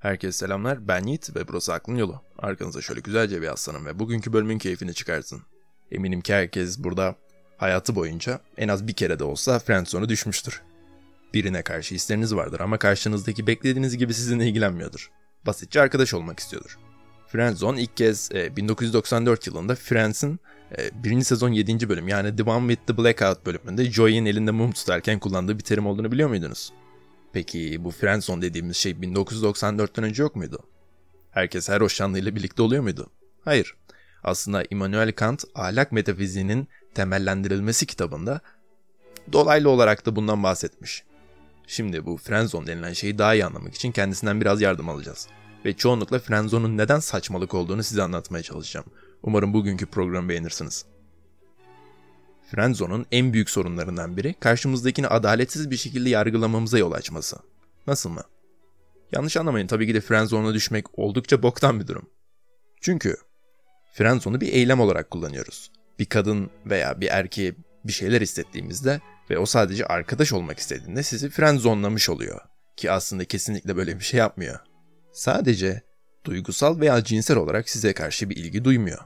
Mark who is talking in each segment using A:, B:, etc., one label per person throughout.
A: Herkese selamlar, ben Yiğit ve burası Aklın Yolu. Arkanıza şöyle güzelce bir aslanım ve bugünkü bölümün keyfini çıkarsın. Eminim ki herkes burada hayatı boyunca en az bir kere de olsa friendzone'a düşmüştür. Birine karşı hisleriniz vardır ama karşınızdaki beklediğiniz gibi sizinle ilgilenmiyordur. Basitçe arkadaş olmak istiyordur. Friendzone ilk kez e, 1994 yılında Friends'in e, birinci sezon 7. bölüm yani The One with the Blackout bölümünde Joey'in elinde mum tutarken kullandığı bir terim olduğunu biliyor muydunuz? Peki bu friendzone dediğimiz şey 1994'ten önce yok muydu? Herkes her hoşlanlığıyla birlikte oluyor muydu? Hayır. Aslında Immanuel Kant ahlak metafiziğinin temellendirilmesi kitabında dolaylı olarak da bundan bahsetmiş. Şimdi bu friendzone denilen şeyi daha iyi anlamak için kendisinden biraz yardım alacağız. Ve çoğunlukla friendzone'un neden saçmalık olduğunu size anlatmaya çalışacağım. Umarım bugünkü programı beğenirsiniz. Friendzone'un en büyük sorunlarından biri karşımızdakini adaletsiz bir şekilde yargılamamıza yol açması. Nasıl mı? Yanlış anlamayın tabii ki de friendzone'a düşmek oldukça boktan bir durum. Çünkü friendzone'u bir eylem olarak kullanıyoruz. Bir kadın veya bir erkeğe bir şeyler hissettiğimizde ve o sadece arkadaş olmak istediğinde sizi friendzonelamış oluyor. Ki aslında kesinlikle böyle bir şey yapmıyor. Sadece duygusal veya cinsel olarak size karşı bir ilgi duymuyor.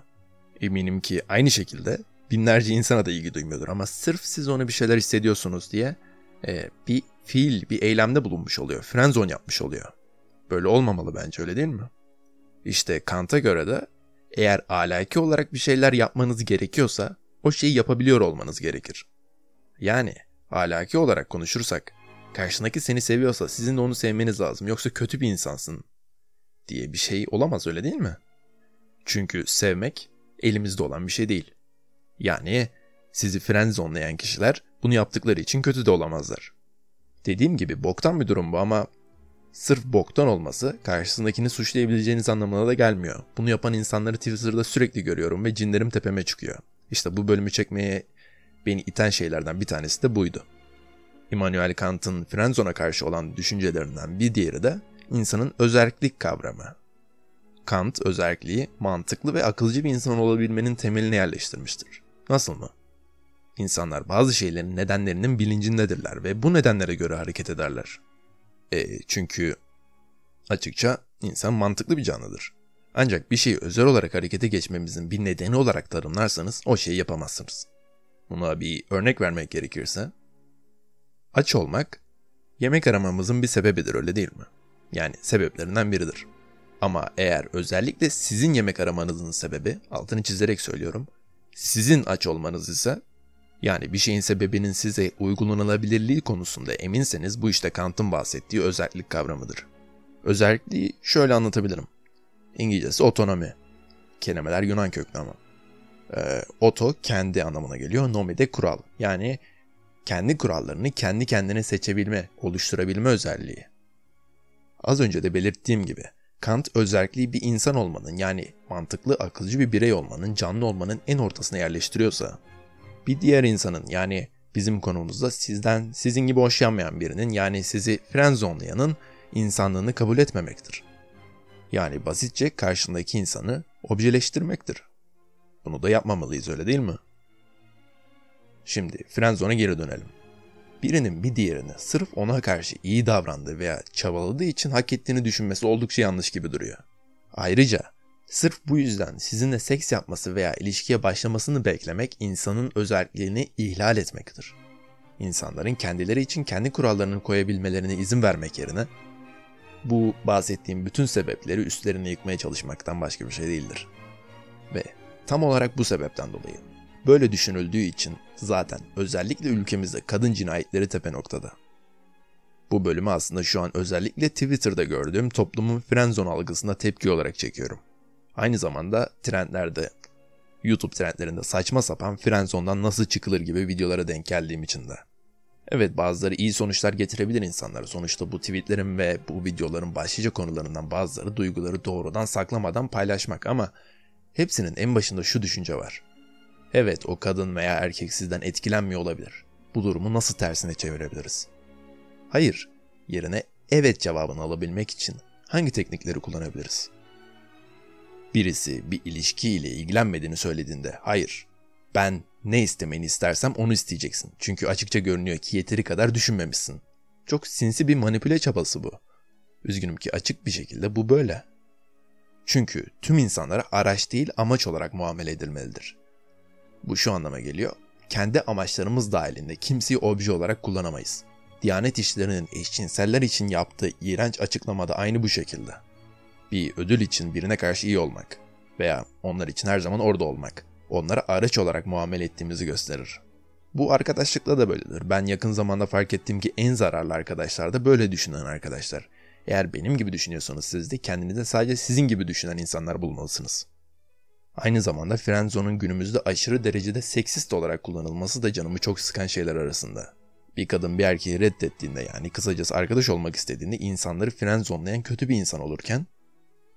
A: Eminim ki aynı şekilde binlerce insana da ilgi duymuyordur ama sırf siz ona bir şeyler hissediyorsunuz diye e, bir fiil, bir eylemde bulunmuş oluyor. Friendzone yapmış oluyor. Böyle olmamalı bence öyle değil mi? İşte Kant'a göre de eğer alaki olarak bir şeyler yapmanız gerekiyorsa o şeyi yapabiliyor olmanız gerekir. Yani alaki olarak konuşursak karşındaki seni seviyorsa sizin de onu sevmeniz lazım yoksa kötü bir insansın diye bir şey olamaz öyle değil mi? Çünkü sevmek elimizde olan bir şey değil. Yani sizi friendzonelayan kişiler bunu yaptıkları için kötü de olamazlar. Dediğim gibi boktan bir durum bu ama sırf boktan olması karşısındakini suçlayabileceğiniz anlamına da gelmiyor. Bunu yapan insanları Twitter'da sürekli görüyorum ve cinlerim tepeme çıkıyor. İşte bu bölümü çekmeye beni iten şeylerden bir tanesi de buydu. Immanuel Kant'ın friendzone'a karşı olan düşüncelerinden bir diğeri de insanın özerklik kavramı. Kant özerkliği mantıklı ve akılcı bir insan olabilmenin temeline yerleştirmiştir. Nasıl mı? İnsanlar bazı şeylerin nedenlerinin bilincindedirler ve bu nedenlere göre hareket ederler. E, çünkü açıkça insan mantıklı bir canlıdır. Ancak bir şeyi özel olarak harekete geçmemizin bir nedeni olarak tanımlarsanız o şeyi yapamazsınız. Buna bir örnek vermek gerekirse, aç olmak yemek aramamızın bir sebebidir öyle değil mi? Yani sebeplerinden biridir. Ama eğer özellikle sizin yemek aramanızın sebebi, altını çizerek söylüyorum, sizin aç olmanız ise yani bir şeyin sebebinin size uygulanabilirliği konusunda eminseniz bu işte Kant'ın bahsettiği özellik kavramıdır. Özelliği şöyle anlatabilirim. İngilizcesi otonomi. Kelimeler Yunan köklü ama. Ee, kendi anlamına geliyor. Nomi de kural. Yani kendi kurallarını kendi kendine seçebilme, oluşturabilme özelliği. Az önce de belirttiğim gibi Kant özelliği bir insan olmanın yani mantıklı akılcı bir birey olmanın canlı olmanın en ortasına yerleştiriyorsa bir diğer insanın yani bizim konumuzda sizden sizin gibi hoşlanmayan birinin yani sizi friendzonelayanın insanlığını kabul etmemektir. Yani basitçe karşındaki insanı objeleştirmektir. Bunu da yapmamalıyız öyle değil mi? Şimdi friendzone'a geri dönelim birinin bir diğerine sırf ona karşı iyi davrandığı veya çabaladığı için hak ettiğini düşünmesi oldukça yanlış gibi duruyor. Ayrıca sırf bu yüzden sizinle seks yapması veya ilişkiye başlamasını beklemek insanın özelliğini ihlal etmektir. İnsanların kendileri için kendi kurallarını koyabilmelerine izin vermek yerine bu bahsettiğim bütün sebepleri üstlerine yıkmaya çalışmaktan başka bir şey değildir. Ve tam olarak bu sebepten dolayı Böyle düşünüldüğü için zaten özellikle ülkemizde kadın cinayetleri tepe noktada. Bu bölümü aslında şu an özellikle Twitter'da gördüğüm toplumun friendzone algısına tepki olarak çekiyorum. Aynı zamanda trendlerde, YouTube trendlerinde saçma sapan friendzone'dan nasıl çıkılır gibi videolara denk geldiğim için de. Evet bazıları iyi sonuçlar getirebilir insanlara. Sonuçta bu tweetlerin ve bu videoların başlıca konularından bazıları duyguları doğrudan saklamadan paylaşmak ama hepsinin en başında şu düşünce var. Evet o kadın veya erkek sizden etkilenmiyor olabilir. Bu durumu nasıl tersine çevirebiliriz? Hayır, yerine evet cevabını alabilmek için hangi teknikleri kullanabiliriz? Birisi bir ilişkiyle ilgilenmediğini söylediğinde hayır, ben ne istemeni istersem onu isteyeceksin. Çünkü açıkça görünüyor ki yeteri kadar düşünmemişsin. Çok sinsi bir manipüle çabası bu. Üzgünüm ki açık bir şekilde bu böyle. Çünkü tüm insanlara araç değil amaç olarak muamele edilmelidir. Bu şu anlama geliyor. Kendi amaçlarımız dahilinde kimseyi obje olarak kullanamayız. Diyanet işlerinin eşcinseller için yaptığı iğrenç açıklamada aynı bu şekilde. Bir ödül için birine karşı iyi olmak veya onlar için her zaman orada olmak, onlara araç olarak muamele ettiğimizi gösterir. Bu arkadaşlıkla da böyledir. Ben yakın zamanda fark ettiğim ki en zararlı arkadaşlar da böyle düşünen arkadaşlar. Eğer benim gibi düşünüyorsanız siz de kendinize sadece sizin gibi düşünen insanlar bulmalısınız. Aynı zamanda Friendzone'un günümüzde aşırı derecede seksist olarak kullanılması da canımı çok sıkan şeyler arasında. Bir kadın bir erkeği reddettiğinde yani kısacası arkadaş olmak istediğinde insanları friendzone'layan kötü bir insan olurken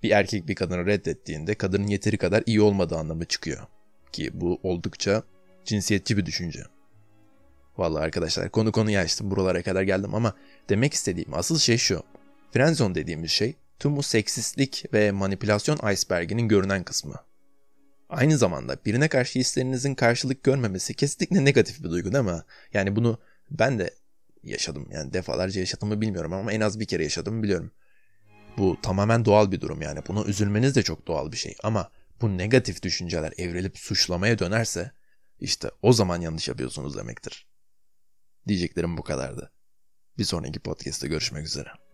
A: bir erkek bir kadını reddettiğinde kadının yeteri kadar iyi olmadığı anlamı çıkıyor. Ki bu oldukça cinsiyetçi bir düşünce. Vallahi arkadaşlar konu konuyu açtım buralara kadar geldim ama demek istediğim asıl şey şu. Friendzone dediğimiz şey tüm bu seksistlik ve manipülasyon iceberginin görünen kısmı. Aynı zamanda birine karşı hislerinizin karşılık görmemesi kesinlikle negatif bir duygu değil mi? Yani bunu ben de yaşadım. Yani defalarca yaşadığımı bilmiyorum ama en az bir kere yaşadığımı biliyorum. Bu tamamen doğal bir durum yani. Buna üzülmeniz de çok doğal bir şey. Ama bu negatif düşünceler evrilip suçlamaya dönerse işte o zaman yanlış yapıyorsunuz demektir. Diyeceklerim bu kadardı. Bir sonraki podcast'te görüşmek üzere.